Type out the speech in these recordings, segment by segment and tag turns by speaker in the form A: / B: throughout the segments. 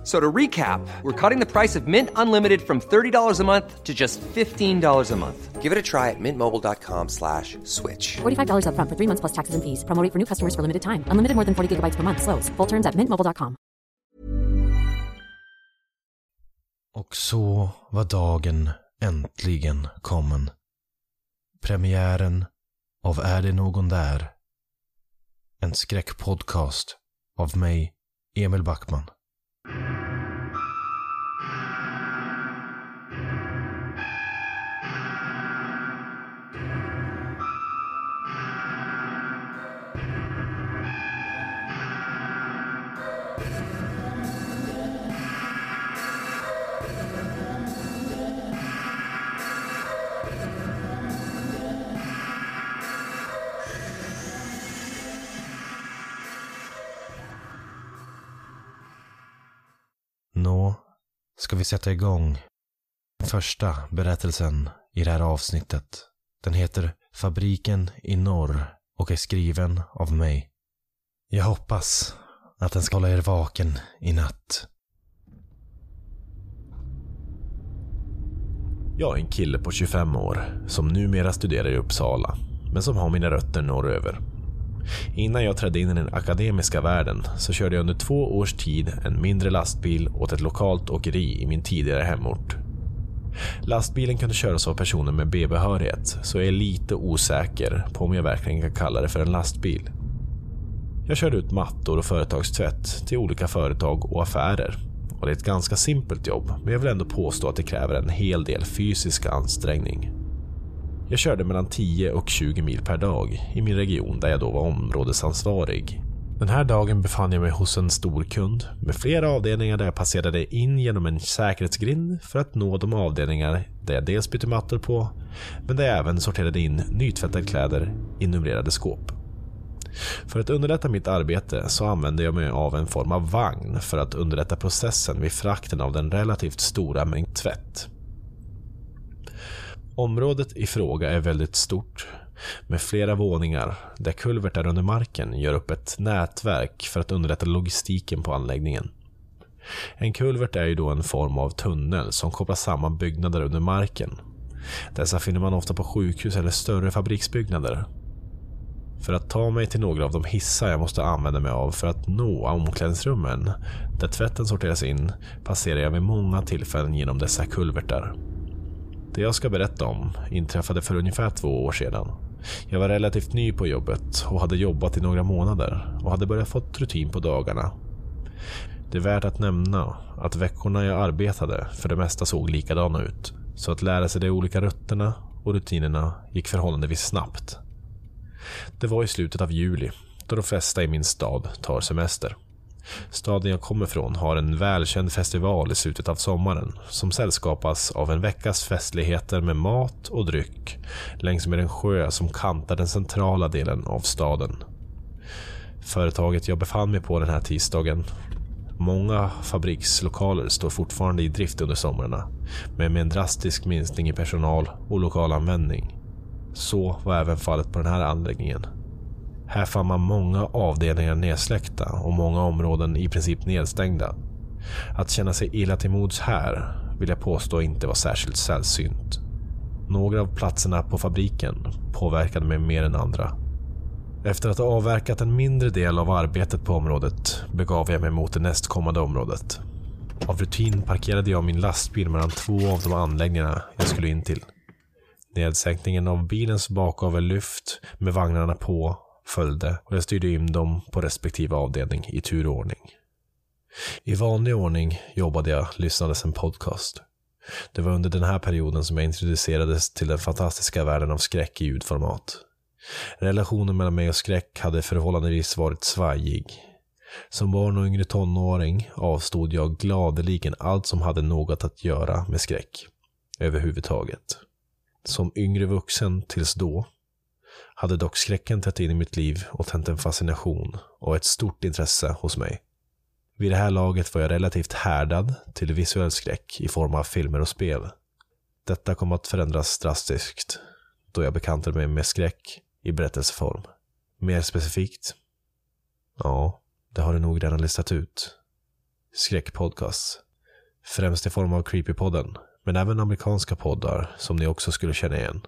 A: F- So to recap, we're cutting the price of Mint Unlimited from $30 a month to just $15 a month.
B: Give it a try at mintmobile.com slash switch.
C: $45 upfront for three months plus taxes and fees. Promo rate for new customers for limited time. Unlimited more than 40 gigabytes per month. Slows. Full terms at mintmobile.com.
D: Och så var dagen äntligen kommen. Premiären av Är det någon där? En skräckpodcast av mig, Emil Backman. Ska vi sätta igång? Första berättelsen i det här avsnittet. Den heter Fabriken i norr och är skriven av mig. Jag hoppas att den ska hålla er vaken i natt. Jag är en kille på 25 år som numera studerar i Uppsala, men som har mina rötter norröver. Innan jag trädde in i den akademiska världen så körde jag under två års tid en mindre lastbil åt ett lokalt åkeri i min tidigare hemort. Lastbilen kunde köras av personer med B-behörighet, så jag är lite osäker på om jag verkligen kan kalla det för en lastbil. Jag körde ut mattor och företagstvätt till olika företag och affärer. Och det är ett ganska simpelt jobb, men jag vill ändå påstå att det kräver en hel del fysisk ansträngning. Jag körde mellan 10 och 20 mil per dag i min region där jag då var områdesansvarig. Den här dagen befann jag mig hos en stor kund med flera avdelningar där jag passerade in genom en säkerhetsgrind för att nå de avdelningar där jag dels bytte mattor på, men där jag även sorterade in nytvättade kläder i numrerade skåp. För att underlätta mitt arbete så använde jag mig av en form av vagn för att underlätta processen vid frakten av den relativt stora mängd tvätt. Området i fråga är väldigt stort med flera våningar där kulvertar under marken gör upp ett nätverk för att underlätta logistiken på anläggningen. En kulvert är ju då en form av tunnel som kopplar samman byggnader under marken. Dessa finner man ofta på sjukhus eller större fabriksbyggnader. För att ta mig till några av de hissar jag måste använda mig av för att nå omklädningsrummen där tvätten sorteras in passerar jag vid många tillfällen genom dessa kulvertar. Det jag ska berätta om inträffade för ungefär två år sedan. Jag var relativt ny på jobbet och hade jobbat i några månader och hade börjat fått rutin på dagarna. Det är värt att nämna att veckorna jag arbetade för det mesta såg likadana ut. Så att lära sig de olika rutterna och rutinerna gick förhållandevis snabbt. Det var i slutet av juli då de flesta i min stad tar semester. Staden jag kommer från har en välkänd festival i slutet av sommaren som sällskapas av en veckas festligheter med mat och dryck längs med en sjö som kantar den centrala delen av staden. Företaget jag befann mig på den här tisdagen Många fabrikslokaler står fortfarande i drift under somrarna, men med en drastisk minskning i personal och lokalanvändning. Så var även fallet på den här anläggningen. Här fann man många avdelningar nedsläckta och många områden i princip nedstängda. Att känna sig illa till mods här vill jag påstå inte var särskilt sällsynt. Några av platserna på fabriken påverkade mig mer än andra. Efter att ha avverkat en mindre del av arbetet på området begav jag mig mot det nästkommande området. Av rutin parkerade jag min lastbil mellan två av de anläggningarna jag skulle in till. Nedsänkningen av bilens bakgavellyft med vagnarna på följde och jag styrde in dem på respektive avdelning i tur och ordning. I vanlig ordning jobbade jag lyssnades en podcast. Det var under den här perioden som jag introducerades till den fantastiska världen av skräck i ljudformat. Relationen mellan mig och skräck hade förhållandevis varit svajig. Som barn och yngre tonåring avstod jag gladeligen allt som hade något att göra med skräck. Överhuvudtaget. Som yngre vuxen tills då hade dock skräcken trätt in i mitt liv och tänt en fascination och ett stort intresse hos mig. Vid det här laget var jag relativt härdad till visuell skräck i form av filmer och spel. Detta kom att förändras drastiskt då jag bekantade mig med skräck i berättelseform. Mer specifikt? Ja, det har du nog redan listat ut. Skräckpodcast. Främst i form av Creepypodden, men även amerikanska poddar som ni också skulle känna igen.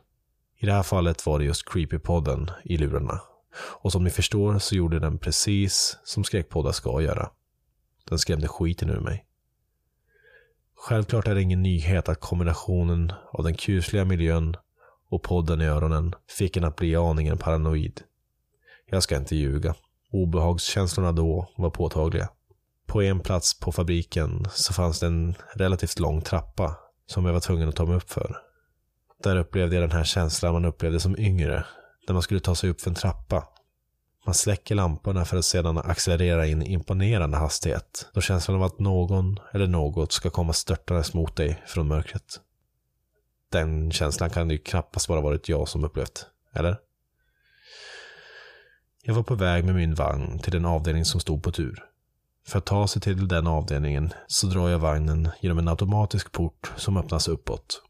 D: I det här fallet var det just Creepypodden i lurarna. Och som ni förstår så gjorde den precis som skräckpoddar ska göra. Den skrämde skiten ur mig. Självklart är det ingen nyhet att kombinationen av den kusliga miljön och podden i öronen fick en att bli aningen paranoid. Jag ska inte ljuga. Obehagskänslorna då var påtagliga. På en plats på fabriken så fanns det en relativt lång trappa som jag var tvungen att ta mig upp för. Där upplevde jag den här känslan man upplevde som yngre, när man skulle ta sig upp för en trappa. Man släcker lamporna för att sedan accelerera i imponerande hastighet, då känslan av att någon eller något ska komma störtandes mot dig från mörkret. Den känslan kan ju knappast bara varit jag som upplevt, eller? Jag var på väg med min vagn till den avdelning som stod på tur. För att ta sig till den avdelningen så drar jag vagnen genom en automatisk port som öppnas uppåt.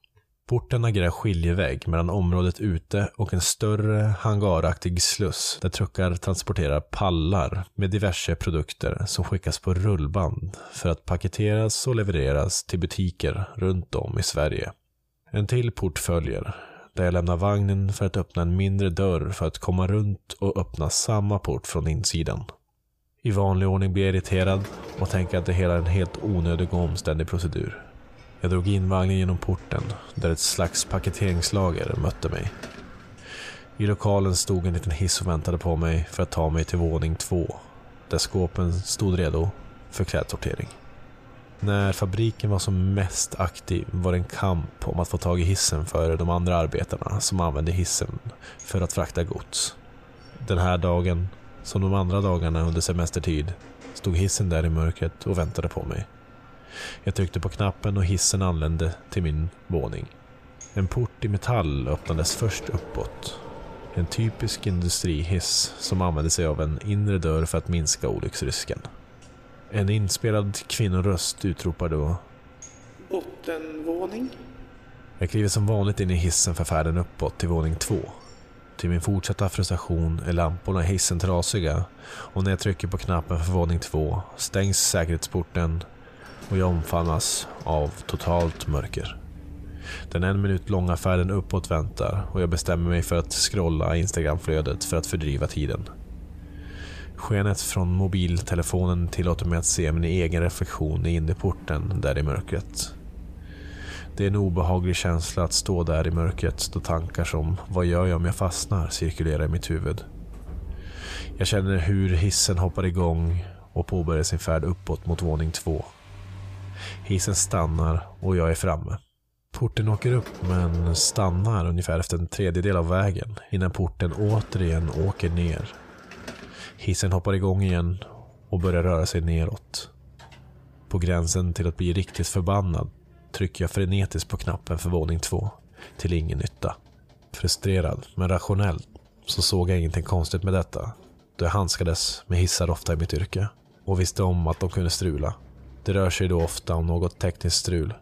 D: Porten agerar skiljevägg mellan området ute och en större hangaraktig sluss där truckar transporterar pallar med diverse produkter som skickas på rullband för att paketeras och levereras till butiker runt om i Sverige. En till port följer, där jag lämnar vagnen för att öppna en mindre dörr för att komma runt och öppna samma port från insidan. I vanlig ordning blir jag irriterad och tänker att det hela är en helt onödig och omständig procedur. Jag drog in vagnen genom porten, där ett slags paketeringslager mötte mig. I lokalen stod en liten hiss och väntade på mig för att ta mig till våning två, där skåpen stod redo för klädsortering. När fabriken var som mest aktiv var det en kamp om att få tag i hissen för de andra arbetarna som använde hissen för att frakta gods. Den här dagen, som de andra dagarna under semestertid, stod hissen där i mörkret och väntade på mig. Jag tryckte på knappen och hissen anlände till min våning. En port i metall öppnades först uppåt. En typisk industrihiss som använde sig av en inre dörr för att minska olycksrisken. En inspelad kvinnoröst utropar då
E: Bottenvåning?
D: Jag kliver som vanligt in i hissen för färden uppåt till våning två. Till min fortsatta frustration är lamporna i hissen trasiga och när jag trycker på knappen för våning två stängs säkerhetsporten och jag omfamnas av totalt mörker. Den en minut långa färden uppåt väntar och jag bestämmer mig för att scrolla Instagramflödet för att fördriva tiden. Skenet från mobiltelefonen tillåter mig att se min egen reflektion i innerporten där i mörkret. Det är en obehaglig känsla att stå där i mörkret då tankar som “Vad gör jag om jag fastnar?” cirkulerar i mitt huvud. Jag känner hur hissen hoppar igång och påbörjar sin färd uppåt mot våning två. Hissen stannar och jag är framme. Porten åker upp men stannar ungefär efter en tredjedel av vägen innan porten återigen åker ner. Hissen hoppar igång igen och börjar röra sig neråt. På gränsen till att bli riktigt förbannad trycker jag frenetiskt på knappen för våning två. Till ingen nytta. Frustrerad, men rationell, så såg jag ingenting konstigt med detta. Då jag handskades med hissar ofta i mitt yrke och visste om att de kunde strula. Det rör sig då ofta om något tekniskt strul.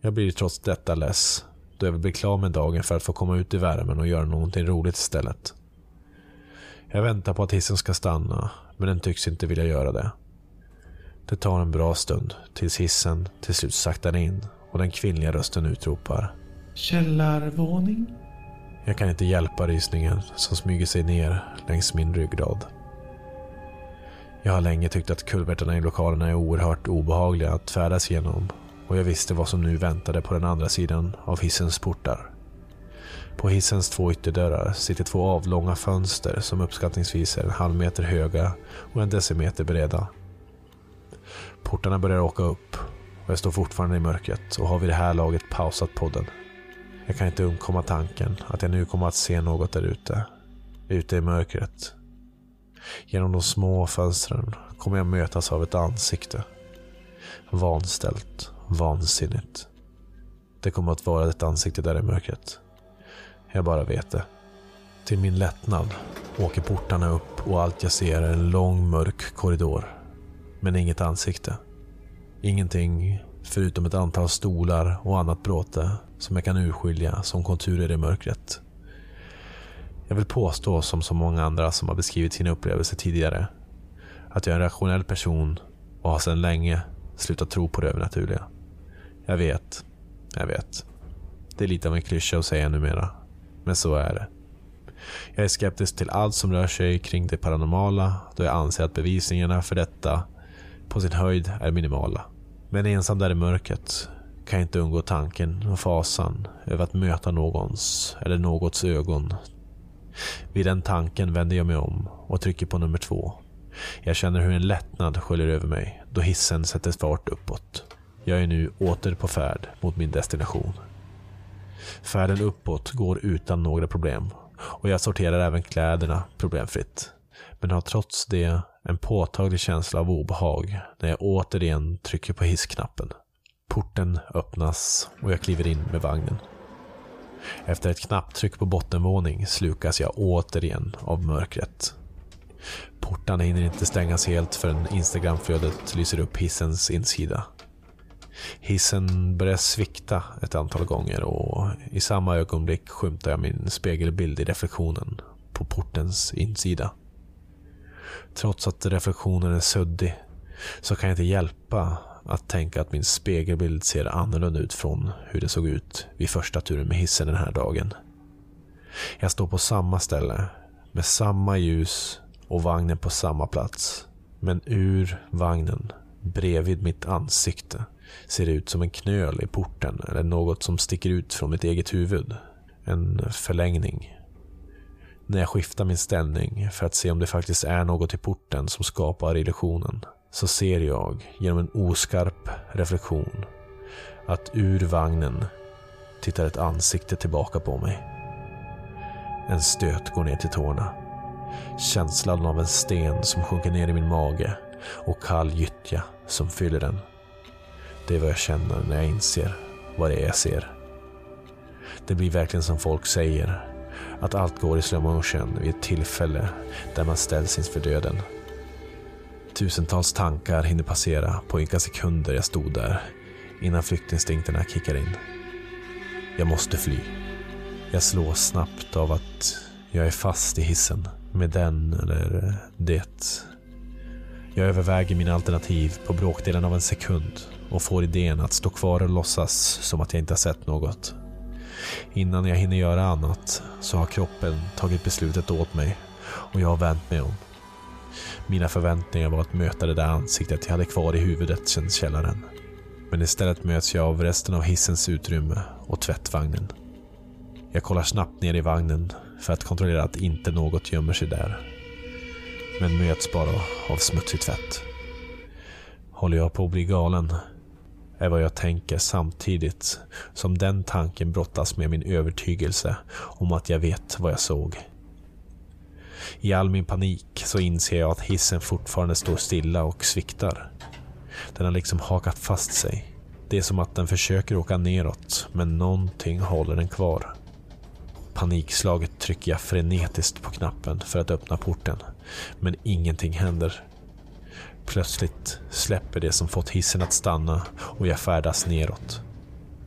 D: Jag blir trots detta less, då jag vill bli klar med dagen för att få komma ut i värmen och göra någonting roligt istället. Jag väntar på att hissen ska stanna, men den tycks inte vilja göra det. Det tar en bra stund tills hissen till slut saktar in och den kvinnliga rösten utropar.
E: Källarvåning?
D: Jag kan inte hjälpa rysningen som smyger sig ner längs min ryggrad. Jag har länge tyckt att kulvertarna i lokalerna är oerhört obehagliga att färdas genom och jag visste vad som nu väntade på den andra sidan av hissens portar. På hissens två ytterdörrar sitter två avlånga fönster som uppskattningsvis är en halv meter höga och en decimeter breda. Portarna börjar åka upp och jag står fortfarande i mörkret och har vid det här laget pausat podden. Jag kan inte undkomma tanken att jag nu kommer att se något där ute. Ute i mörkret. Genom de små fönstren kommer jag mötas av ett ansikte. Vanställt, vansinnigt. Det kommer att vara ett ansikte där i mörkret. Jag bara vet det. Till min lättnad åker portarna upp och allt jag ser är en lång mörk korridor. Men inget ansikte. Ingenting förutom ett antal stolar och annat bråte som jag kan urskilja som konturer i mörkret. Jag vill påstå, som så många andra som har beskrivit sina upplevelser tidigare, att jag är en rationell person och har sedan länge slutat tro på det övernaturliga. Jag vet, jag vet. Det är lite av en klyscha att säga numera, men så är det. Jag är skeptisk till allt som rör sig kring det paranormala då jag anser att bevisningarna för detta på sin höjd är minimala. Men ensam där i mörkret kan jag inte undgå tanken och fasan över att möta någons eller någots ögon. Vid den tanken vänder jag mig om och trycker på nummer två. Jag känner hur en lättnad sköljer över mig då hissen sätter fart uppåt. Jag är nu åter på färd mot min destination. Färden uppåt går utan några problem och jag sorterar även kläderna problemfritt. Men har trots det en påtaglig känsla av obehag när jag återigen trycker på hissknappen. Porten öppnas och jag kliver in med vagnen. Efter ett knapptryck på bottenvåning slukas jag återigen av mörkret. Portarna hinner inte stängas helt förrän Instagramflödet lyser upp hissens insida. Hissen börjar svikta ett antal gånger och i samma ögonblick skymtar jag min spegelbild i reflektionen på portens insida. Trots att reflektionen är suddig så kan jag inte hjälpa att tänka att min spegelbild ser annorlunda ut från hur det såg ut vid första turen med hissen den här dagen. Jag står på samma ställe med samma ljus och vagnen på samma plats. Men ur vagnen, bredvid mitt ansikte, ser det ut som en knöl i porten eller något som sticker ut från mitt eget huvud. En förlängning. När jag skiftar min ställning för att se om det faktiskt är något i porten som skapar illusionen så ser jag genom en oskarp reflektion att ur vagnen tittar ett ansikte tillbaka på mig. En stöt går ner till tårna. Känslan av en sten som sjunker ner i min mage och kall gyttja som fyller den. Det är vad jag känner när jag inser vad det är jag ser. Det blir verkligen som folk säger, att allt går i slow motion vid ett tillfälle där man ställs inför döden. Tusentals tankar hinner passera på vilka sekunder jag stod där innan flyktinstinkterna kickar in. Jag måste fly. Jag slås snabbt av att jag är fast i hissen med den eller det. Jag överväger mina alternativ på bråkdelen av en sekund och får idén att stå kvar och låtsas som att jag inte har sett något. Innan jag hinner göra annat så har kroppen tagit beslutet åt mig och jag har vänt mig om. Mina förväntningar var att möta det där ansiktet jag hade kvar i huvudet sedan källaren. Men istället möts jag av resten av hissens utrymme och tvättvagnen. Jag kollar snabbt ner i vagnen för att kontrollera att inte något gömmer sig där. Men möts bara av smutsig tvätt. Håller jag på att bli galen? Är vad jag tänker samtidigt som den tanken brottas med min övertygelse om att jag vet vad jag såg. I all min panik så inser jag att hissen fortfarande står stilla och sviktar. Den har liksom hakat fast sig. Det är som att den försöker åka neråt, men någonting håller den kvar. Panikslaget trycker jag frenetiskt på knappen för att öppna porten, men ingenting händer. Plötsligt släpper det som fått hissen att stanna och jag färdas neråt.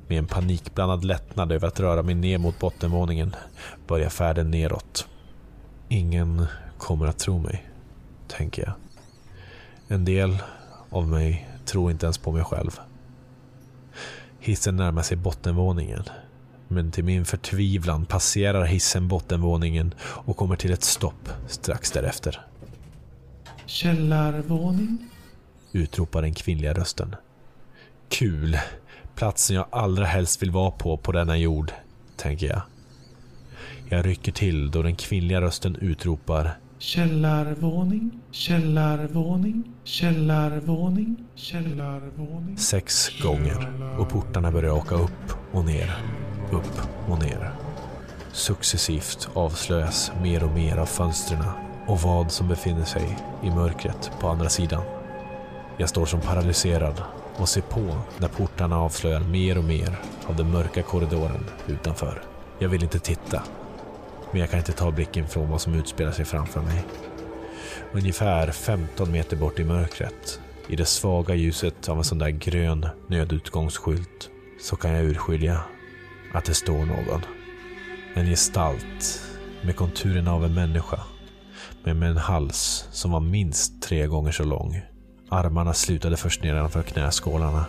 D: Med en panikblandad lättnad över att röra mig ner mot bottenvåningen börjar färden neråt. Ingen kommer att tro mig, tänker jag. En del av mig tror inte ens på mig själv. Hissen närmar sig bottenvåningen. Men till min förtvivlan passerar hissen bottenvåningen och kommer till ett stopp strax därefter.
E: Källarvåning?
D: Utropar den kvinnliga rösten. Kul! Platsen jag allra helst vill vara på på denna jord, tänker jag. Jag rycker till då den kvinnliga rösten utropar
E: Källarvåning? Källarvåning? Källarvåning? Källarvåning?
D: sex gånger och portarna börjar åka upp och ner, upp och ner. Successivt avslöjas mer och mer av fönstren och vad som befinner sig i mörkret på andra sidan. Jag står som paralyserad och ser på när portarna avslöjar mer och mer av den mörka korridoren utanför. Jag vill inte titta, men jag kan inte ta blicken från vad som utspelar sig framför mig. Ungefär 15 meter bort i mörkret I det svaga ljuset av en sån där grön nödutgångsskylt så kan jag urskilja att det står någon. En gestalt med konturerna av en människa. Men med en hals som var minst tre gånger så lång. Armarna slutade först nedanför knäskålarna.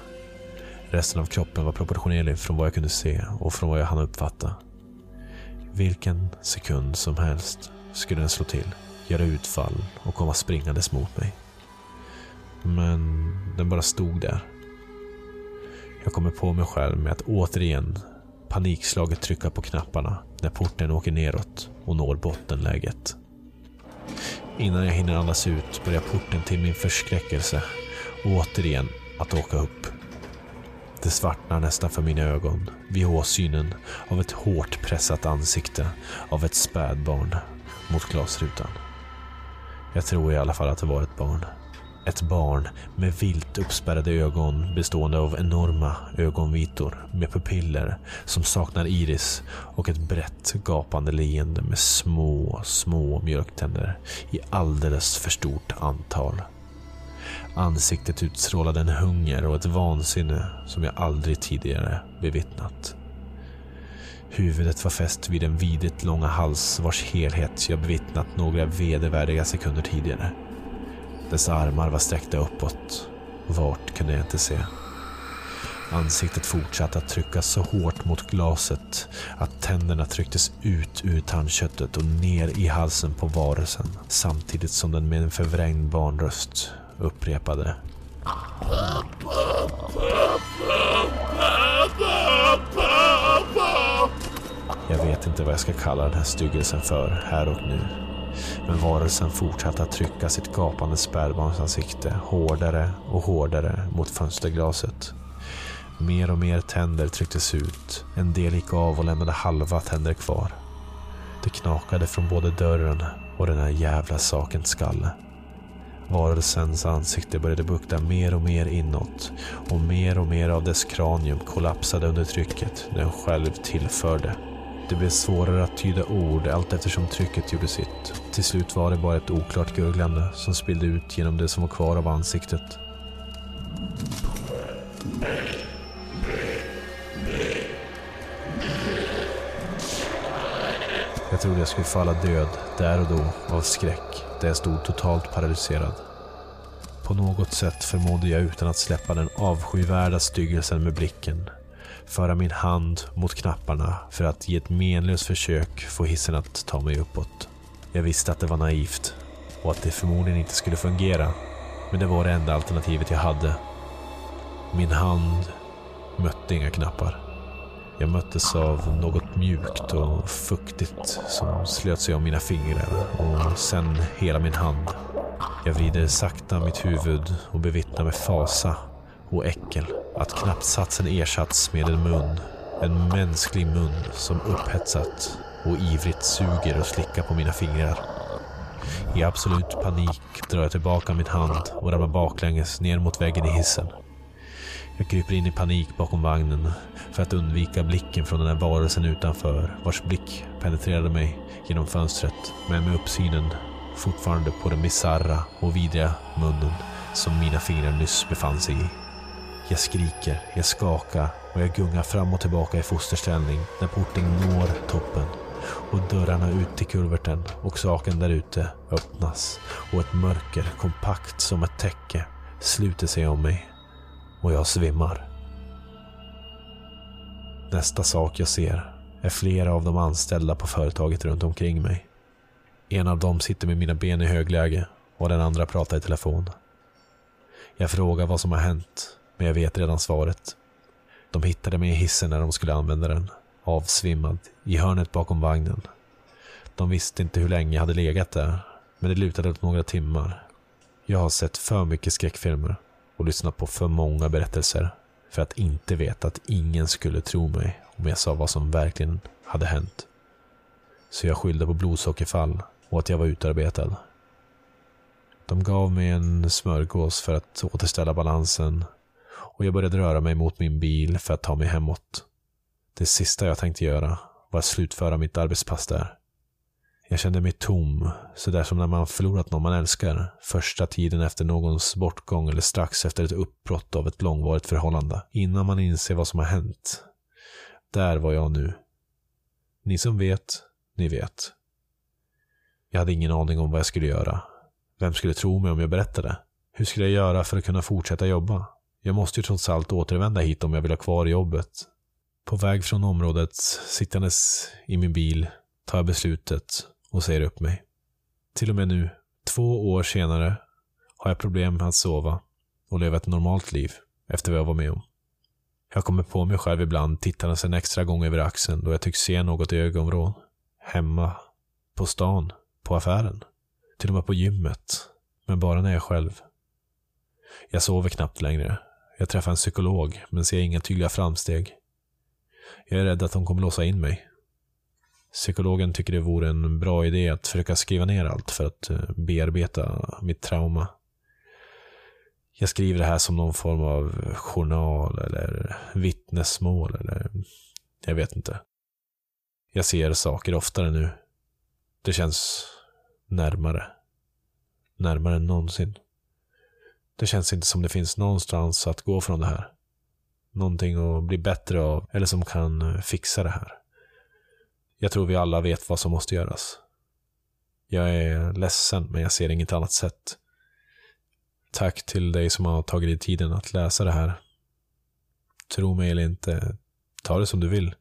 D: Resten av kroppen var proportionerlig från vad jag kunde se och från vad jag hann uppfatta. Vilken sekund som helst skulle den slå till, göra utfall och komma springandes mot mig. Men den bara stod där. Jag kommer på mig själv med att återigen panikslaget trycka på knapparna när porten åker neråt och når bottenläget. Innan jag hinner andas ut börjar porten till min förskräckelse återigen att åka upp. Det svartnar nästan för mina ögon vid åsynen av ett hårt pressat ansikte av ett spädbarn mot glasrutan. Jag tror i alla fall att det var ett barn. Ett barn med vilt uppspärrade ögon bestående av enorma ögonvitor med pupiller som saknar iris och ett brett gapande leende med små, små mjölktänder i alldeles för stort antal. Ansiktet utstrålade en hunger och ett vansinne som jag aldrig tidigare bevittnat. Huvudet var fäst vid en vidrigt långa hals vars helhet jag bevittnat några vedervärdiga sekunder tidigare. Dess armar var sträckta uppåt. Vart kunde jag inte se. Ansiktet fortsatte att tryckas så hårt mot glaset att tänderna trycktes ut ur tandköttet och ner i halsen på varelsen samtidigt som den med en förvrängd barnröst upprepade. Jag vet inte vad jag ska kalla den här styggelsen för här och nu. Men varelsen fortsatte att trycka sitt gapande spädbarnsansikte hårdare och hårdare mot fönsterglaset. Mer och mer tänder trycktes ut. En del gick av och lämnade halva tänder kvar. Det knakade från både dörren och den här jävla sakens skalle. Varelsens ansikte började bukta mer och mer inåt och mer och mer av dess kranium kollapsade under trycket den själv tillförde. Det blev svårare att tyda ord allt eftersom trycket gjorde sitt. Till slut var det bara ett oklart gurglande som spillde ut genom det som var kvar av ansiktet. Jag trodde jag skulle falla död där och då av skräck där jag stod totalt paralyserad. På något sätt förmådde jag utan att släppa den avskyvärda styggelsen med blicken föra min hand mot knapparna för att i ett menlöst försök få hissen att ta mig uppåt. Jag visste att det var naivt och att det förmodligen inte skulle fungera. Men det var det enda alternativet jag hade. Min hand mötte inga knappar. Jag möttes av något mjukt och fuktigt som slöt sig om mina fingrar och sen hela min hand. Jag vrider sakta mitt huvud och bevittnar med fasa och äckel att knappsatsen ersatts med en mun. En mänsklig mun som upphetsat och ivrigt suger och slickar på mina fingrar. I absolut panik drar jag tillbaka min hand och ramlar baklänges ner mot väggen i hissen. Jag kryper in i panik bakom vagnen för att undvika blicken från den här varelsen utanför vars blick penetrerade mig genom fönstret men med uppsynen fortfarande på den bisarra och vidriga munnen som mina fingrar nyss befann sig i. Jag skriker, jag skakar och jag gungar fram och tillbaka i fosterställning när porten når toppen och dörrarna ut till kulverten och saken där ute öppnas och ett mörker kompakt som ett täcke sluter sig om mig och jag svimmar. Nästa sak jag ser är flera av de anställda på företaget runt omkring mig. En av dem sitter med mina ben i högläge och den andra pratar i telefon. Jag frågar vad som har hänt, men jag vet redan svaret. De hittade mig i hissen när de skulle använda den, avsvimmad, i hörnet bakom vagnen. De visste inte hur länge jag hade legat där, men det lutade åt några timmar. Jag har sett för mycket skräckfilmer och lyssnat på för många berättelser för att inte veta att ingen skulle tro mig om jag sa vad som verkligen hade hänt. Så jag skyllde på blodsockerfall och att jag var utarbetad. De gav mig en smörgås för att återställa balansen och jag började röra mig mot min bil för att ta mig hemåt. Det sista jag tänkte göra var att slutföra mitt arbetspass där. Jag kände mig tom, sådär som när man förlorat någon man älskar, första tiden efter någons bortgång eller strax efter ett uppbrott av ett långvarigt förhållande, innan man inser vad som har hänt. Där var jag nu. Ni som vet, ni vet. Jag hade ingen aning om vad jag skulle göra. Vem skulle tro mig om jag berättade? Hur skulle jag göra för att kunna fortsätta jobba? Jag måste ju trots allt återvända hit om jag vill ha kvar jobbet. På väg från området, sittandes i min bil, tar jag beslutet och säger upp mig. Till och med nu, två år senare, har jag problem med att sova och leva ett normalt liv efter vad jag var med om. Jag kommer på mig själv ibland tittandes en extra gång över axeln då jag tycks se något i ögonvrån. Hemma, på stan, på affären, till och med på gymmet. Men bara när jag är själv. Jag sover knappt längre. Jag träffar en psykolog, men ser inga tydliga framsteg. Jag är rädd att de kommer låsa in mig. Psykologen tycker det vore en bra idé att försöka skriva ner allt för att eh, bearbeta mitt trauma. Jag skriver det här som någon form av journal eller vittnesmål eller jag vet inte. Jag ser saker oftare nu. Det känns närmare. Närmare än någonsin. Det känns inte som det finns någonstans att gå från det här. Någonting att bli bättre av eller som kan fixa det här. Jag tror vi alla vet vad som måste göras. Jag är ledsen, men jag ser inget annat sätt. Tack till dig som har tagit dig tiden att läsa det här. Tro mig eller inte, ta det som du vill.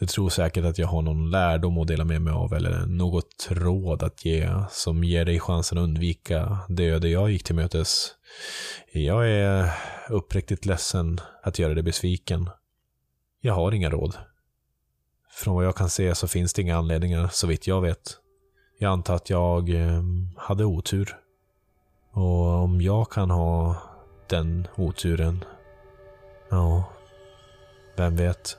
D: Du tror säkert att jag har någon lärdom att dela med mig av eller något råd att ge som ger dig chansen att undvika det öde jag gick till mötes. Jag är uppriktigt ledsen att göra dig besviken. Jag har inga råd. Från vad jag kan se så finns det inga anledningar så vitt jag vet. Jag antar att jag eh, hade otur. Och om jag kan ha den oturen, ja, vem vet?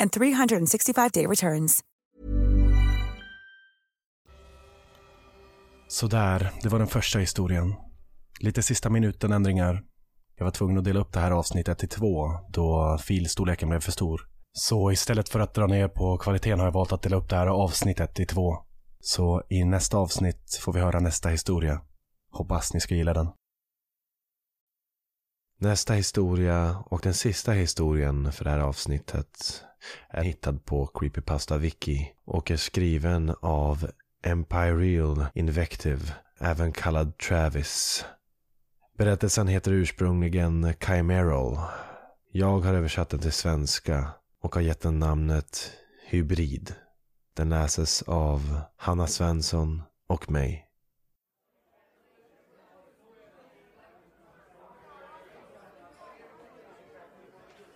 F: and 365-day returns.
G: Sådär, det var den första historien. Lite sista minuten ändringar. Jag var tvungen att dela upp det här avsnittet i två då filstorleken blev för stor. Så istället för att dra ner på kvaliteten har jag valt att dela upp det här avsnittet i två. Så i nästa avsnitt får vi höra nästa historia. Hoppas ni ska gilla den.
D: Nästa historia och den sista historien för det här avsnittet är hittad på Creepypasta Wiki och är skriven av Empireal Invective, även kallad Travis. Berättelsen heter ursprungligen Chimeral. Jag har översatt den till svenska och har gett den namnet Hybrid. Den läses av Hanna Svensson och mig.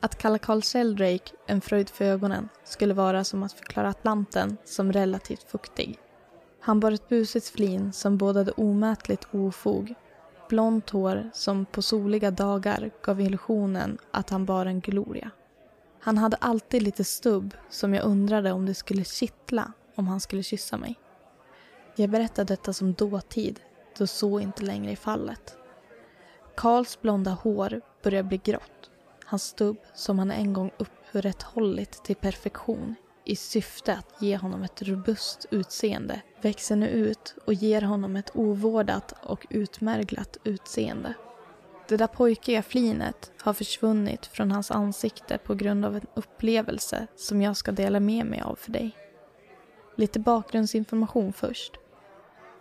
H: Att kalla Carl Sheldrake en fröjd för ögonen skulle vara som att förklara Atlanten som relativt fuktig. Han bar ett busigt flin som bådade omätligt ofog. Blont hår som på soliga dagar gav illusionen att han bar en gloria. Han hade alltid lite stubb som jag undrade om det skulle kittla om han skulle kyssa mig. Jag berättar detta som dåtid, då så inte längre är fallet. Karls blonda hår börjar bli grått. Hans stubb, som han en gång upprätthållit till perfektion, i syfte att ge honom ett robust utseende växer nu ut och ger honom ett ovårdat och utmärglat utseende. Det där pojkiga flinet har försvunnit från hans ansikte på grund av en upplevelse som jag ska dela med mig av för dig. Lite bakgrundsinformation först.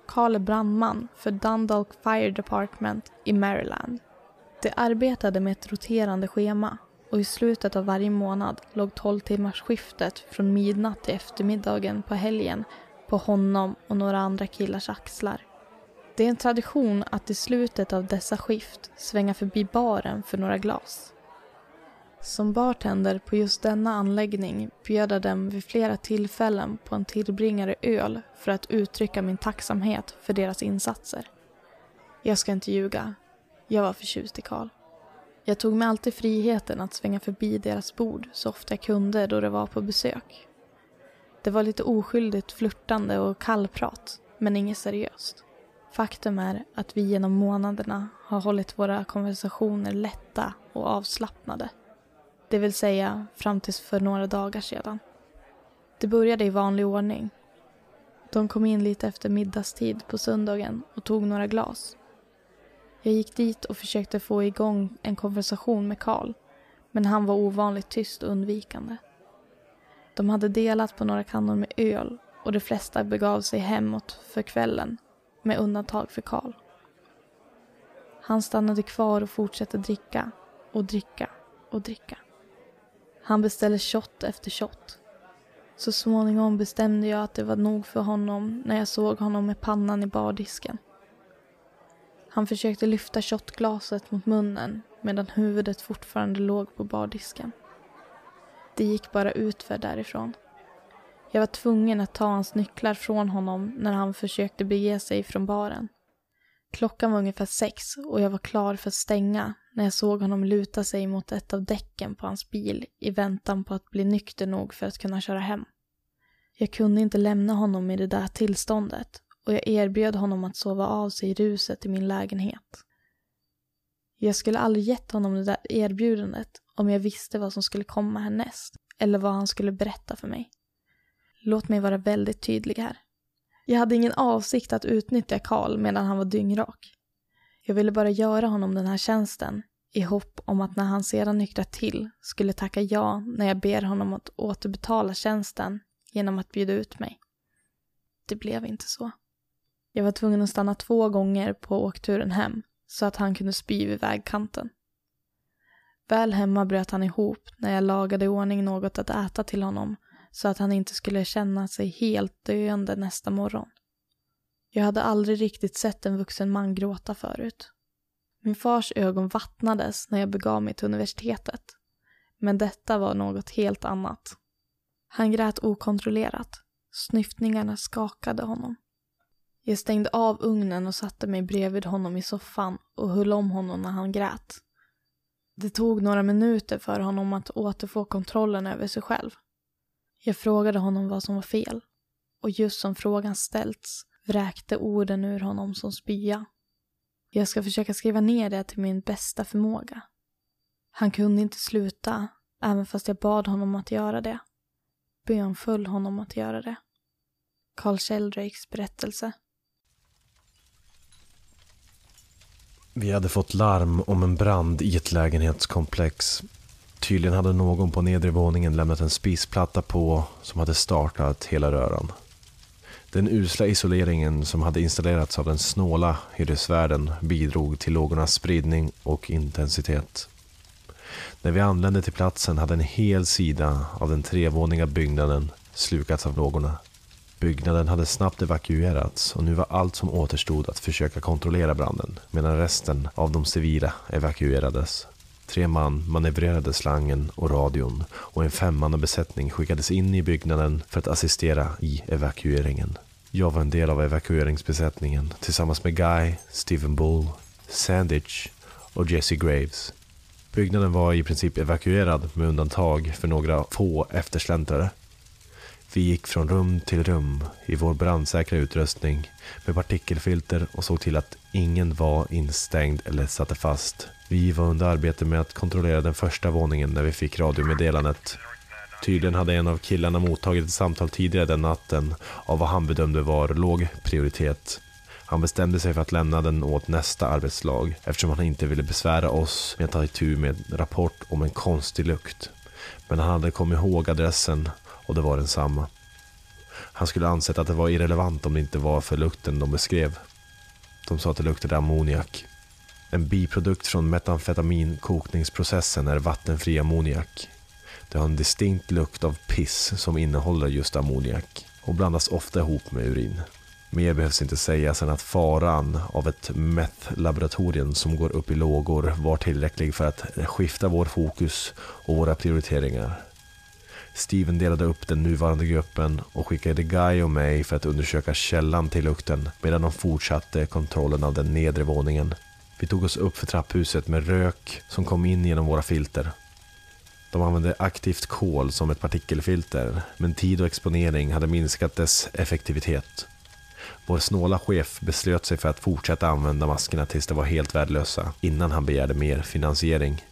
H: Karl är brandman för Dundalk Fire Department i Maryland. De arbetade med ett roterande schema och i slutet av varje månad låg 12 timmars skiftet från midnatt till eftermiddagen på helgen på honom och några andra killars axlar. Det är en tradition att i slutet av dessa skift svänga förbi baren för några glas. Som bartender på just denna anläggning bjöd jag dem vid flera tillfällen på en tillbringare öl för att uttrycka min tacksamhet för deras insatser. Jag ska inte ljuga, jag var förtjust i Karl. Jag tog mig alltid friheten att svänga förbi deras bord så ofta jag kunde då det var på besök. Det var lite oskyldigt flörtande och kallprat, men inget seriöst. Faktum är att vi genom månaderna har hållit våra konversationer lätta och avslappnade. Det vill säga fram tills för några dagar sedan. Det började i vanlig ordning. De kom in lite efter middagstid på söndagen och tog några glas. Jag gick dit och försökte få igång en konversation med Karl, men han var ovanligt tyst och undvikande. De hade delat på några kannor med öl och de flesta begav sig hemåt för kvällen, med undantag för Karl. Han stannade kvar och fortsatte dricka och dricka och dricka. Han beställde shot efter shot. Så småningom bestämde jag att det var nog för honom när jag såg honom med pannan i bardisken. Han försökte lyfta shotglaset mot munnen medan huvudet fortfarande låg på bardisken. Det gick bara utför därifrån. Jag var tvungen att ta hans nycklar från honom när han försökte bege sig från baren. Klockan var ungefär sex och jag var klar för att stänga när jag såg honom luta sig mot ett av däcken på hans bil i väntan på att bli nykter nog för att kunna köra hem. Jag kunde inte lämna honom i det där tillståndet och jag erbjöd honom att sova av sig i ruset i min lägenhet. Jag skulle aldrig gett honom det där erbjudandet om jag visste vad som skulle komma härnäst eller vad han skulle berätta för mig. Låt mig vara väldigt tydlig här. Jag hade ingen avsikt att utnyttja Karl medan han var dyngrak. Jag ville bara göra honom den här tjänsten i hopp om att när han sedan nyktrat till skulle tacka ja när jag ber honom att återbetala tjänsten genom att bjuda ut mig. Det blev inte så. Jag var tvungen att stanna två gånger på åkturen hem så att han kunde spy vid vägkanten. Väl hemma bröt han ihop när jag lagade i ordning något att äta till honom så att han inte skulle känna sig helt döende nästa morgon. Jag hade aldrig riktigt sett en vuxen man gråta förut. Min fars ögon vattnades när jag begav mig till universitetet. Men detta var något helt annat. Han grät okontrollerat. Snyftningarna skakade honom. Jag stängde av ugnen och satte mig bredvid honom i soffan och höll om honom när han grät. Det tog några minuter för honom att återfå kontrollen över sig själv. Jag frågade honom vad som var fel. Och just som frågan ställts vräkte orden ur honom som spya. Jag ska försöka skriva ner det till min bästa förmåga. Han kunde inte sluta, även fast jag bad honom att göra det. Bönföll honom att göra det. Carl Sheldrakes berättelse.
D: Vi hade fått larm om en brand i ett lägenhetskomplex. Tydligen hade någon på nedre våningen lämnat en spisplatta på som hade startat hela röran. Den usla isoleringen som hade installerats av den snåla hyresvärden bidrog till lågornas spridning och intensitet. När vi anlände till platsen hade en hel sida av den trevåninga byggnaden slukats av lågorna. Byggnaden hade snabbt evakuerats och nu var allt som återstod att försöka kontrollera branden medan resten av de civila evakuerades. Tre man manövrerade slangen och radion och en femmannabesättning skickades in i byggnaden för att assistera i evakueringen. Jag var en del av evakueringsbesättningen tillsammans med Guy, Stephen Bull, Sandich och Jesse Graves. Byggnaden var i princip evakuerad med undantag för några få eftersläntrare. Vi gick från rum till rum i vår brandsäkra utrustning med partikelfilter och såg till att ingen var instängd eller satte fast. Vi var under arbete med att kontrollera den första våningen när vi fick radiomeddelandet. Tydligen hade en av killarna mottagit ett samtal tidigare den natten av vad han bedömde var låg prioritet. Han bestämde sig för att lämna den åt nästa arbetslag eftersom han inte ville besvära oss med att ta itu med en rapport om en konstig lukt. Men han hade kommit ihåg adressen och det var densamma. Han skulle ansett att det var irrelevant om det inte var för lukten de beskrev. De sa att det luktade ammoniak. En biprodukt från metamfetaminkokningsprocessen är vattenfri ammoniak. Det har en distinkt lukt av piss som innehåller just ammoniak och blandas ofta ihop med urin. Mer behövs inte sägas än att faran av ett meth-laboratorium som går upp i lågor var tillräcklig för att skifta vår fokus och våra prioriteringar. Steven delade upp den nuvarande gruppen och skickade Guy och mig för att undersöka källan till lukten medan de fortsatte kontrollen av den nedre våningen. Vi tog oss upp för trapphuset med rök som kom in genom våra filter. De använde aktivt kol som ett partikelfilter, men tid och exponering hade minskat dess effektivitet. Vår snåla chef beslöt sig för att fortsätta använda maskerna tills de var helt värdelösa, innan han begärde mer finansiering.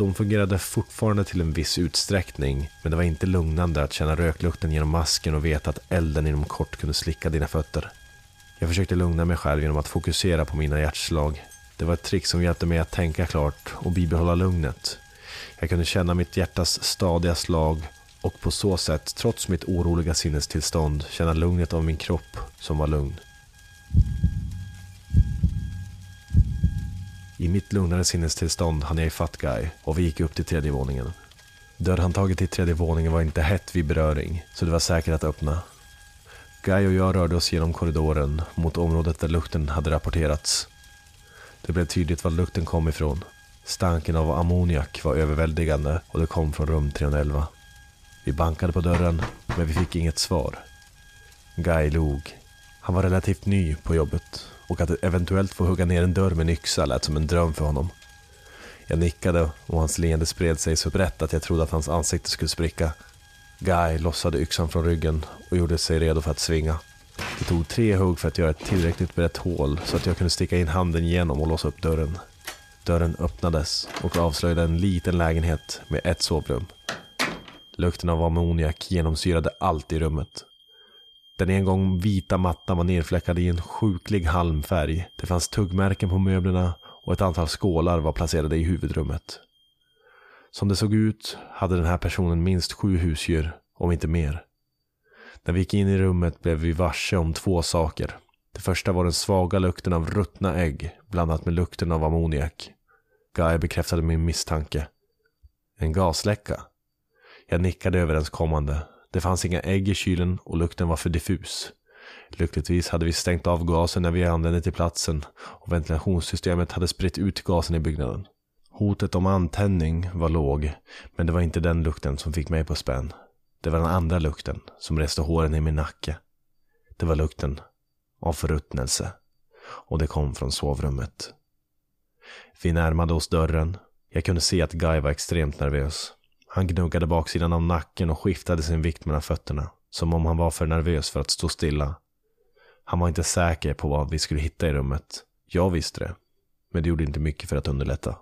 D: De fungerade fortfarande till en viss utsträckning, men det var inte lugnande att känna röklukten genom masken och veta att elden inom kort kunde slicka dina fötter. Jag försökte lugna mig själv genom att fokusera på mina hjärtslag. Det var ett trick som hjälpte mig att tänka klart och bibehålla lugnet. Jag kunde känna mitt hjärtas stadiga slag och på så sätt, trots mitt oroliga sinnestillstånd, känna lugnet av min kropp som var lugn. I mitt lugnare sinnestillstånd hann jag ifatt Guy och vi gick upp till tredje våningen. Dörrhandtaget till tredje våningen var inte hett vid beröring, så det var säkert att öppna. Guy och jag rörde oss genom korridoren mot området där lukten hade rapporterats. Det blev tydligt var lukten kom ifrån. Stanken av ammoniak var överväldigande och det kom från rum 311. Vi bankade på dörren, men vi fick inget svar. Guy log. Han var relativt ny på jobbet och att eventuellt få hugga ner en dörr med en yxa lät som en dröm för honom. Jag nickade och hans leende spred sig så brett att jag trodde att hans ansikte skulle spricka. Guy lossade yxan från ryggen och gjorde sig redo för att svinga. Det tog tre hugg för att göra ett tillräckligt brett hål så att jag kunde sticka in handen igenom och låsa upp dörren. Dörren öppnades och avslöjade en liten lägenhet med ett sovrum. Lukten av ammoniak genomsyrade allt i rummet. Den en gång vita mattan var nerfläckad i en sjuklig halmfärg. Det fanns tuggmärken på möblerna och ett antal skålar var placerade i huvudrummet. Som det såg ut hade den här personen minst sju husdjur, om inte mer. När vi gick in i rummet blev vi varse om två saker. Det första var den svaga lukten av ruttna ägg blandat med lukten av ammoniak. Guy bekräftade min misstanke. En gasläcka. Jag nickade överenskommande. Det fanns inga ägg i kylen och lukten var för diffus. Lyckligtvis hade vi stängt av gasen när vi anlände till platsen och ventilationssystemet hade spritt ut gasen i byggnaden. Hotet om antändning var låg, men det var inte den lukten som fick mig på spänn. Det var den andra lukten som reste håren i min nacke. Det var lukten av förruttnelse och det kom från sovrummet. Vi närmade oss dörren. Jag kunde se att Guy var extremt nervös. Han gnuggade baksidan av nacken och skiftade sin vikt mellan fötterna. Som om han var för nervös för att stå stilla. Han var inte säker på vad vi skulle hitta i rummet. Jag visste det. Men det gjorde inte mycket för att underlätta.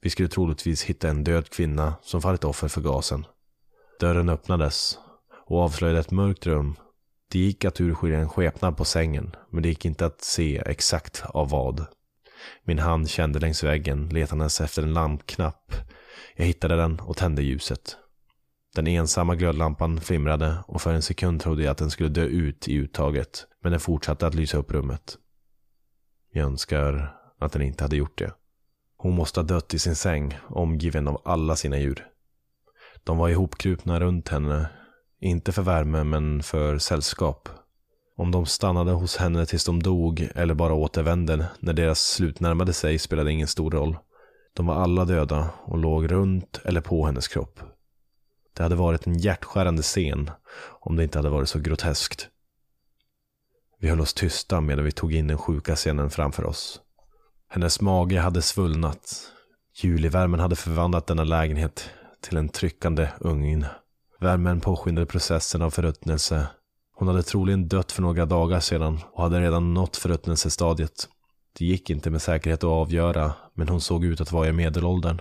D: Vi skulle troligtvis hitta en död kvinna som fallit offer för gasen. Dörren öppnades och avslöjade ett mörkt rum. Det gick att urskilja en skepnad på sängen, men det gick inte att se exakt av vad. Min hand kände längs väggen letandes efter en lampknapp. Jag hittade den och tände ljuset. Den ensamma glödlampan flimrade och för en sekund trodde jag att den skulle dö ut i uttaget, men den fortsatte att lysa upp rummet. Jag önskar att den inte hade gjort det. Hon måste ha dött i sin säng, omgiven av alla sina djur. De var ihopkrupna runt henne, inte för värme men för sällskap. Om de stannade hos henne tills de dog eller bara återvände när deras slut närmade sig spelade ingen stor roll. De var alla döda och låg runt eller på hennes kropp. Det hade varit en hjärtskärande scen om det inte hade varit så groteskt. Vi höll oss tysta medan vi tog in den sjuka scenen framför oss. Hennes mage hade svullnat. Julivärmen hade förvandlat denna lägenhet till en tryckande ugn. Värmen påskyndade processen av förruttnelse. Hon hade troligen dött för några dagar sedan och hade redan nått förruttnelsestadiet. Det gick inte med säkerhet att avgöra, men hon såg ut att vara i medelåldern.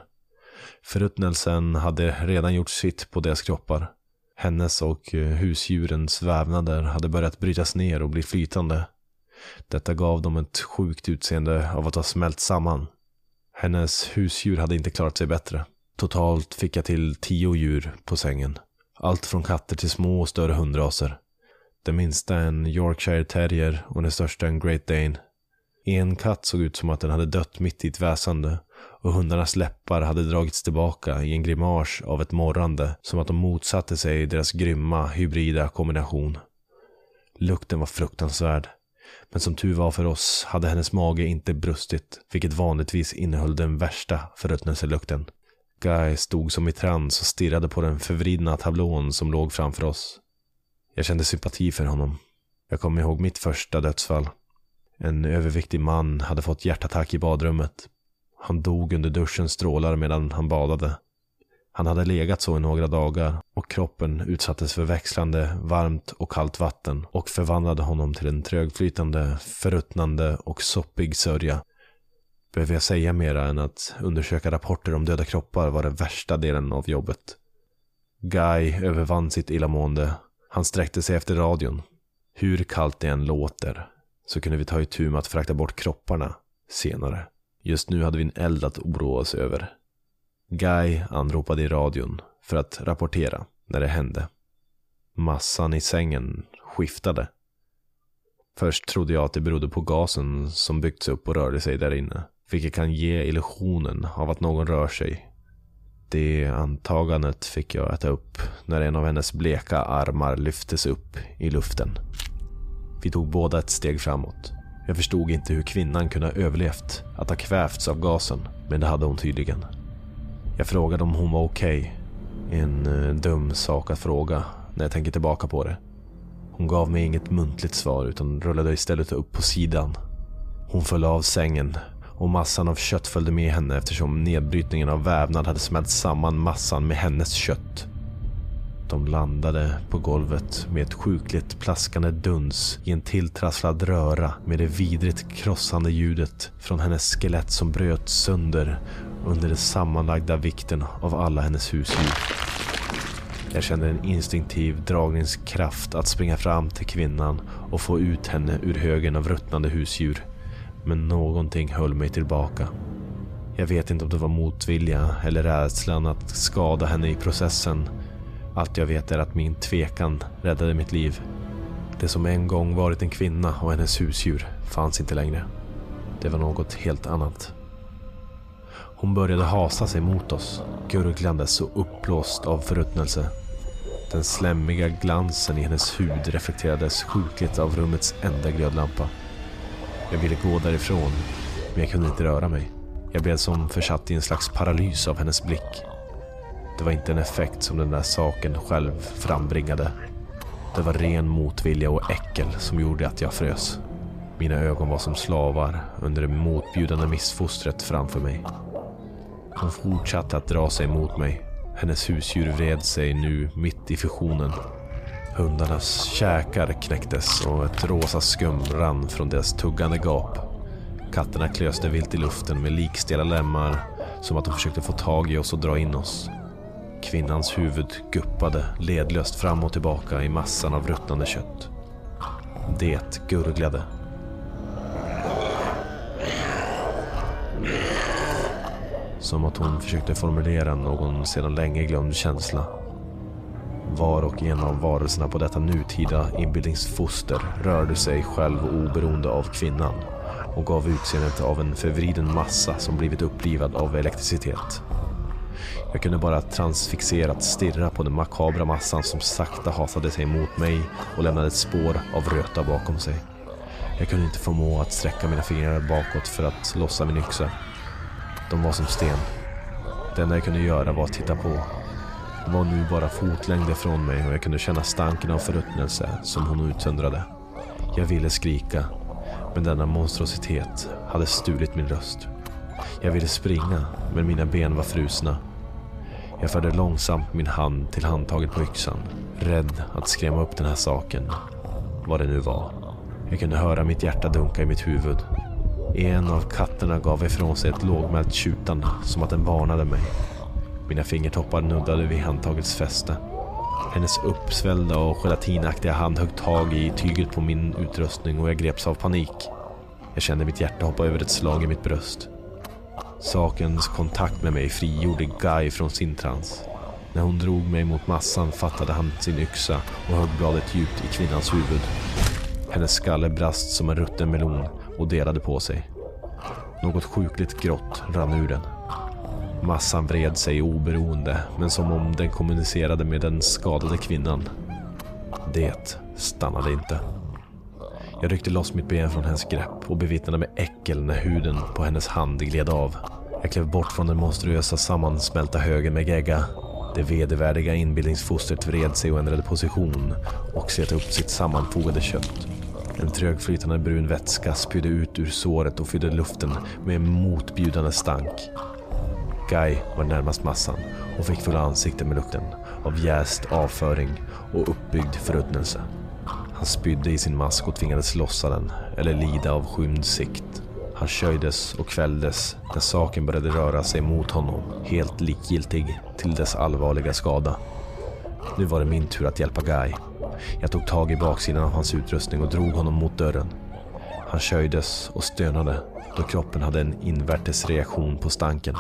D: Förruttnelsen hade redan gjort sitt på deras kroppar. Hennes och eh, husdjurens vävnader hade börjat brytas ner och bli flytande. Detta gav dem ett sjukt utseende av att ha smält samman. Hennes husdjur hade inte klarat sig bättre. Totalt fick jag till tio djur på sängen. Allt från katter till små och större hundraser. Den minsta en Yorkshire terrier och den största en Great Dane. En katt såg ut som att den hade dött mitt i ett väsande och hundarnas läppar hade dragits tillbaka i en grimas av ett morrande som att de motsatte sig deras grymma hybrida kombination. Lukten var fruktansvärd. Men som tur var för oss hade hennes mage inte brustit, vilket vanligtvis innehöll den värsta förruttnelselukten. Guy stod som i trans och stirrade på den förvridna tablån som låg framför oss. Jag kände sympati för honom. Jag kommer ihåg mitt första dödsfall. En överviktig man hade fått hjärtattack i badrummet. Han dog under duschens strålar medan han badade. Han hade legat så i några dagar och kroppen utsattes för växlande varmt och kallt vatten och förvandlade honom till en trögflytande, förruttnande och soppig sörja. Behöver jag säga mera än att undersöka rapporter om döda kroppar var den värsta delen av jobbet. Guy övervann sitt illamående. Han sträckte sig efter radion. Hur kallt det än låter så kunde vi ta itu med att frakta bort kropparna senare. Just nu hade vi en eld att oroa oss över. Guy anropade i radion för att rapportera när det hände. Massan i sängen skiftade. Först trodde jag att det berodde på gasen som byggts upp och rörde sig där inne. Vilket kan ge illusionen av att någon rör sig. Det antagandet fick jag äta upp när en av hennes bleka armar lyftes upp i luften. Vi tog båda ett steg framåt. Jag förstod inte hur kvinnan kunde ha överlevt att ha kvävts av gasen, men det hade hon tydligen. Jag frågade om hon var okej. Okay. En uh, dum sak att fråga när jag tänker tillbaka på det. Hon gav mig inget muntligt svar utan rullade istället upp på sidan. Hon föll av sängen och massan av kött följde med henne eftersom nedbrytningen av vävnad hade smält samman massan med hennes kött. De landade på golvet med ett sjukligt plaskande duns i en tilltrasslad röra med det vidrigt krossande ljudet från hennes skelett som bröt sönder under den sammanlagda vikten av alla hennes husdjur. Jag kände en instinktiv dragningskraft att springa fram till kvinnan och få ut henne ur högen av ruttnande husdjur. Men någonting höll mig tillbaka. Jag vet inte om det var motvilja eller rädslan att skada henne i processen. Allt jag vet är att min tvekan räddade mitt liv. Det som en gång varit en kvinna och hennes husdjur fanns inte längre. Det var något helt annat. Hon började hasa sig mot oss, gurglandes och uppblåst av förruttnelse. Den slämmiga glansen i hennes hud reflekterades sjukligt av rummets enda glödlampa. Jag ville gå därifrån, men jag kunde inte röra mig. Jag blev som försatt i en slags paralys av hennes blick. Det var inte en effekt som den där saken själv frambringade. Det var ren motvilja och äckel som gjorde att jag frös. Mina ögon var som slavar under det motbjudande missfostret framför mig. Hon fortsatte att dra sig mot mig. Hennes husdjur vred sig nu mitt i fusionen. Hundarnas käkar knäcktes och ett rosa skum rann från deras tuggande gap. Katterna klöste vilt i luften med likstela lemmar som att de försökte få tag i oss och dra in oss. Kvinnans huvud guppade ledlöst fram och tillbaka i massan av ruttnande kött. Det gurglade. Som att hon försökte formulera någon sedan länge glömd känsla. Var och en av varelserna på detta nutida inbildningsfoster rörde sig själv oberoende av kvinnan och gav utseendet av en förvriden massa som blivit upplivad av elektricitet. Jag kunde bara transfixerat stirra på den makabra massan som sakta hasade sig mot mig och lämnade ett spår av röta bakom sig. Jag kunde inte förmå att sträcka mina fingrar bakåt för att lossa min yxa. De var som sten. Det enda jag kunde göra var att titta på. De var nu bara fotlängder från mig och jag kunde känna stanken av förruttnelse som hon utsöndrade. Jag ville skrika, men denna monstrositet hade stulit min röst. Jag ville springa, men mina ben var frusna. Jag förde långsamt min hand till handtaget på yxan, rädd att skrämma upp den här saken, vad det nu var. Jag kunde höra mitt hjärta dunka i mitt huvud. En av katterna gav ifrån sig ett lågmält tjutande som att den varnade mig. Mina fingertoppar nuddade vid handtagets fäste. Hennes uppsvällda och gelatinaktiga hand högg tag i tyget på min utrustning och jag greps av panik. Jag kände mitt hjärta hoppa över ett slag i mitt bröst. Sakens kontakt med mig frigjorde Guy från sin trans. När hon drog mig mot massan fattade han sin yxa och högg bladet djupt i kvinnans huvud. Hennes skalle brast som en rutten melon och delade på sig. Något sjukligt grått rann ur den. Massan vred sig oberoende, men som om den kommunicerade med den skadade kvinnan. Det stannade inte. Jag ryckte loss mitt ben från hennes grepp och bevittnade med äckel när huden på hennes hand gled av. Jag klev bort från den monstruösa sammansmälta högen med gegga. Det vedervärdiga inbildningsfostret vred sig och ändrade position och slet upp sitt sammanfogade kött. En trögflytande brun vätska spydde ut ur såret och fyllde luften med en motbjudande stank. Guy var närmast massan och fick fulla ansikten med lukten av jäst avföring och uppbyggd förruttnelse. Han spydde i sin mask och tvingades lossa den, eller lida av skymd sikt. Han köjdes och kvälldes när saken började röra sig mot honom, helt likgiltig till dess allvarliga skada. Nu var det min tur att hjälpa Guy. Jag tog tag i baksidan av hans utrustning och drog honom mot dörren. Han köjdes och stönade då kroppen hade en invärtes reaktion på stanken.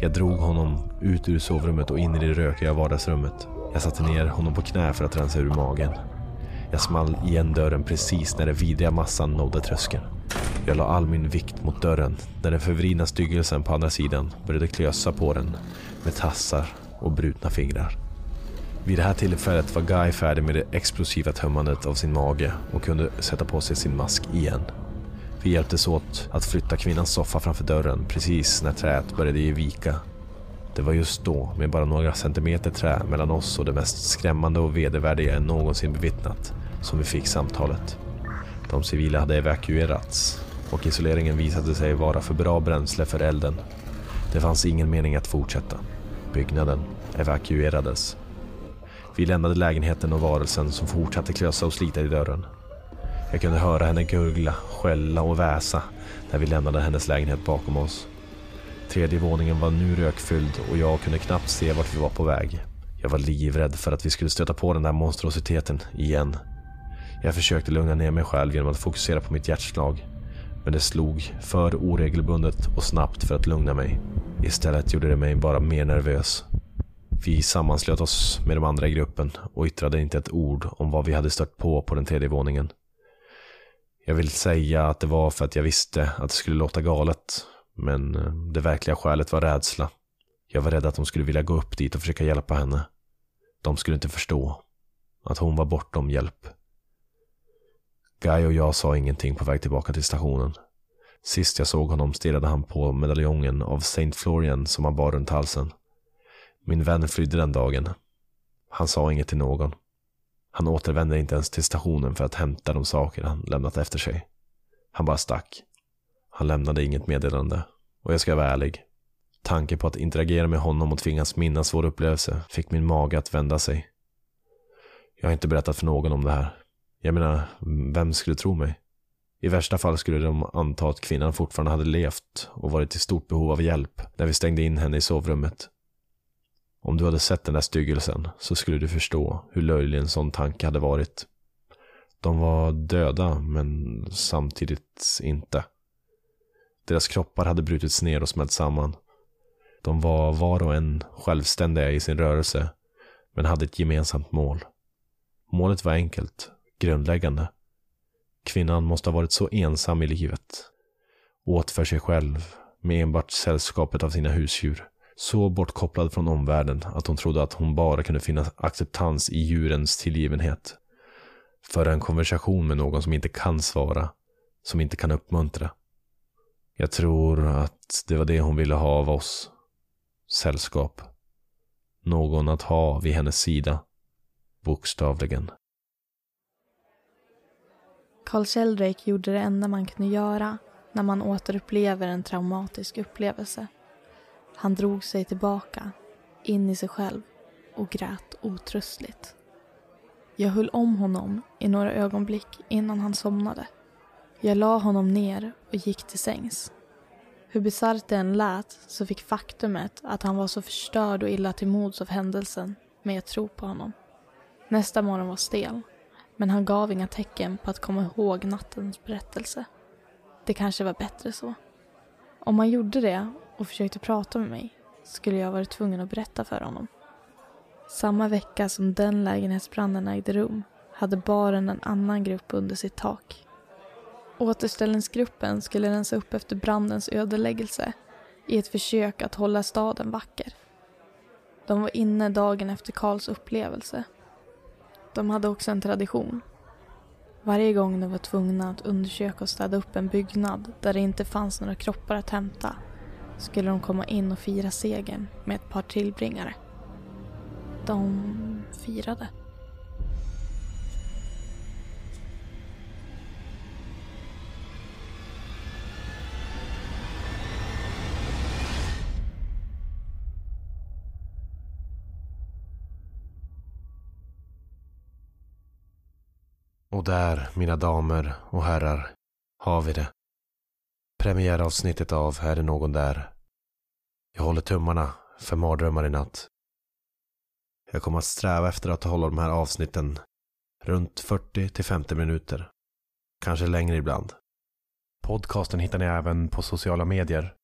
D: Jag drog honom ut ur sovrummet och in i det rökiga vardagsrummet. Jag satte ner honom på knä för att rensa ur magen. Jag small igen dörren precis när den vidriga massan nådde tröskeln. Jag la all min vikt mot dörren när den förvridna styggelsen på andra sidan började klösa på den med tassar och brutna fingrar. Vid det här tillfället var Guy färdig med det explosiva tömmandet av sin mage och kunde sätta på sig sin mask igen. Vi hjälptes åt att flytta kvinnans soffa framför dörren precis när träet började ge vika. Det var just då, med bara några centimeter trä mellan oss och det mest skrämmande och vedervärdiga jag någonsin bevittnat, som vi fick samtalet. De civila hade evakuerats och isoleringen visade sig vara för bra bränsle för elden. Det fanns ingen mening att fortsätta. Byggnaden evakuerades. Vi lämnade lägenheten och varelsen som fortsatte klösa och slita i dörren. Jag kunde höra henne gurgla, skälla och väsa när vi lämnade hennes lägenhet bakom oss. Tredje våningen var nu rökfylld och jag kunde knappt se vart vi var på väg. Jag var livrädd för att vi skulle stöta på den där monstrositeten igen. Jag försökte lugna ner mig själv genom att fokusera på mitt hjärtslag. Men det slog för oregelbundet och snabbt för att lugna mig. Istället gjorde det mig bara mer nervös. Vi sammanslöt oss med de andra i gruppen och yttrade inte ett ord om vad vi hade stött på på den tredje våningen. Jag vill säga att det var för att jag visste att det skulle låta galet, men eh, det verkliga skälet var rädsla. Jag var rädd att de skulle vilja gå upp dit och försöka hjälpa henne. De skulle inte förstå att hon var bortom hjälp. Guy och jag sa ingenting på väg tillbaka till stationen. Sist jag såg honom stirrade han på medaljongen av Saint Florian som han bar runt halsen. Min vän flydde den dagen. Han sa inget till någon. Han återvände inte ens till stationen för att hämta de saker han lämnat efter sig. Han bara stack. Han lämnade inget meddelande. Och jag ska vara ärlig. Tanken på att interagera med honom och tvingas minnas vår upplevelse fick min mage att vända sig. Jag har inte berättat för någon om det här. Jag menar, vem skulle tro mig? I värsta fall skulle de anta att kvinnan fortfarande hade levt och varit i stort behov av hjälp när vi stängde in henne i sovrummet. Om du hade sett den där styggelsen så skulle du förstå hur löjlig en sån tanke hade varit. De var döda, men samtidigt inte. Deras kroppar hade brutits ner och smält samman. De var var och en självständiga i sin rörelse, men hade ett gemensamt mål. Målet var enkelt, grundläggande. Kvinnan måste ha varit så ensam i livet. Åt för sig själv, med enbart sällskapet av sina husdjur. Så bortkopplad från omvärlden att hon trodde att hon bara kunde finna acceptans i djurens tillgivenhet. Föra en konversation med någon som inte kan svara, som inte kan uppmuntra. Jag tror att det var det hon ville ha av oss. Sällskap. Någon att ha vid hennes sida. Bokstavligen.
H: Carl Sheldrake gjorde det enda man kunde göra när man återupplever en traumatisk upplevelse. Han drog sig tillbaka, in i sig själv och grät otröstligt. Jag höll om honom i några ögonblick innan han somnade. Jag la honom ner och gick till sängs. Hur bisarrt det än lät så fick faktumet att han var så förstörd och illa till mods av händelsen mig att tro på honom. Nästa morgon var stel, men han gav inga tecken på att komma ihåg nattens berättelse. Det kanske var bättre så. Om han gjorde det och försökte prata med mig skulle jag varit tvungen att berätta för honom. Samma vecka som den lägenhetsbranden ägde rum hade baren en annan grupp under sitt tak. Återställningsgruppen skulle rensa upp efter brandens ödeläggelse i ett försök att hålla staden vacker. De var inne dagen efter Karls upplevelse. De hade också en tradition. Varje gång de var tvungna att undersöka och städa upp en byggnad där det inte fanns några kroppar att hämta skulle de komma in och fira segern med ett par tillbringare. De firade.
D: Och där, mina damer och herrar, har vi det. Premiäravsnittet av Är det någon där? Jag håller tummarna för mardrömmar i natt. Jag kommer att sträva efter att hålla de här avsnitten runt 40 till 50 minuter. Kanske längre ibland. Podcasten hittar ni även på sociala medier.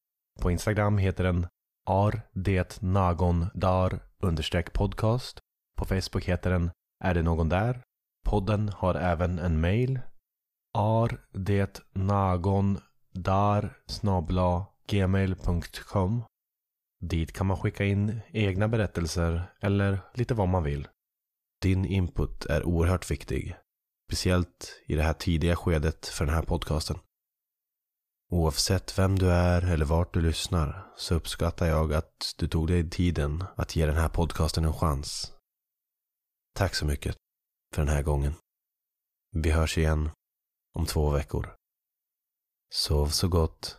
D: På Instagram heter den Ar Det Nagon Dar-Podcast. På Facebook heter den Är det någon där? Podden har även en mail. ar det nagon dar snabla gmail.com Dit kan man skicka in egna berättelser eller lite vad man vill. Din input är oerhört viktig. Speciellt i det här tidiga skedet för den här podcasten. Oavsett vem du är eller vart du lyssnar så uppskattar jag att du tog dig tiden att ge den här podcasten en chans. Tack så mycket för den här gången. Vi hörs igen om två veckor. Sov så gott.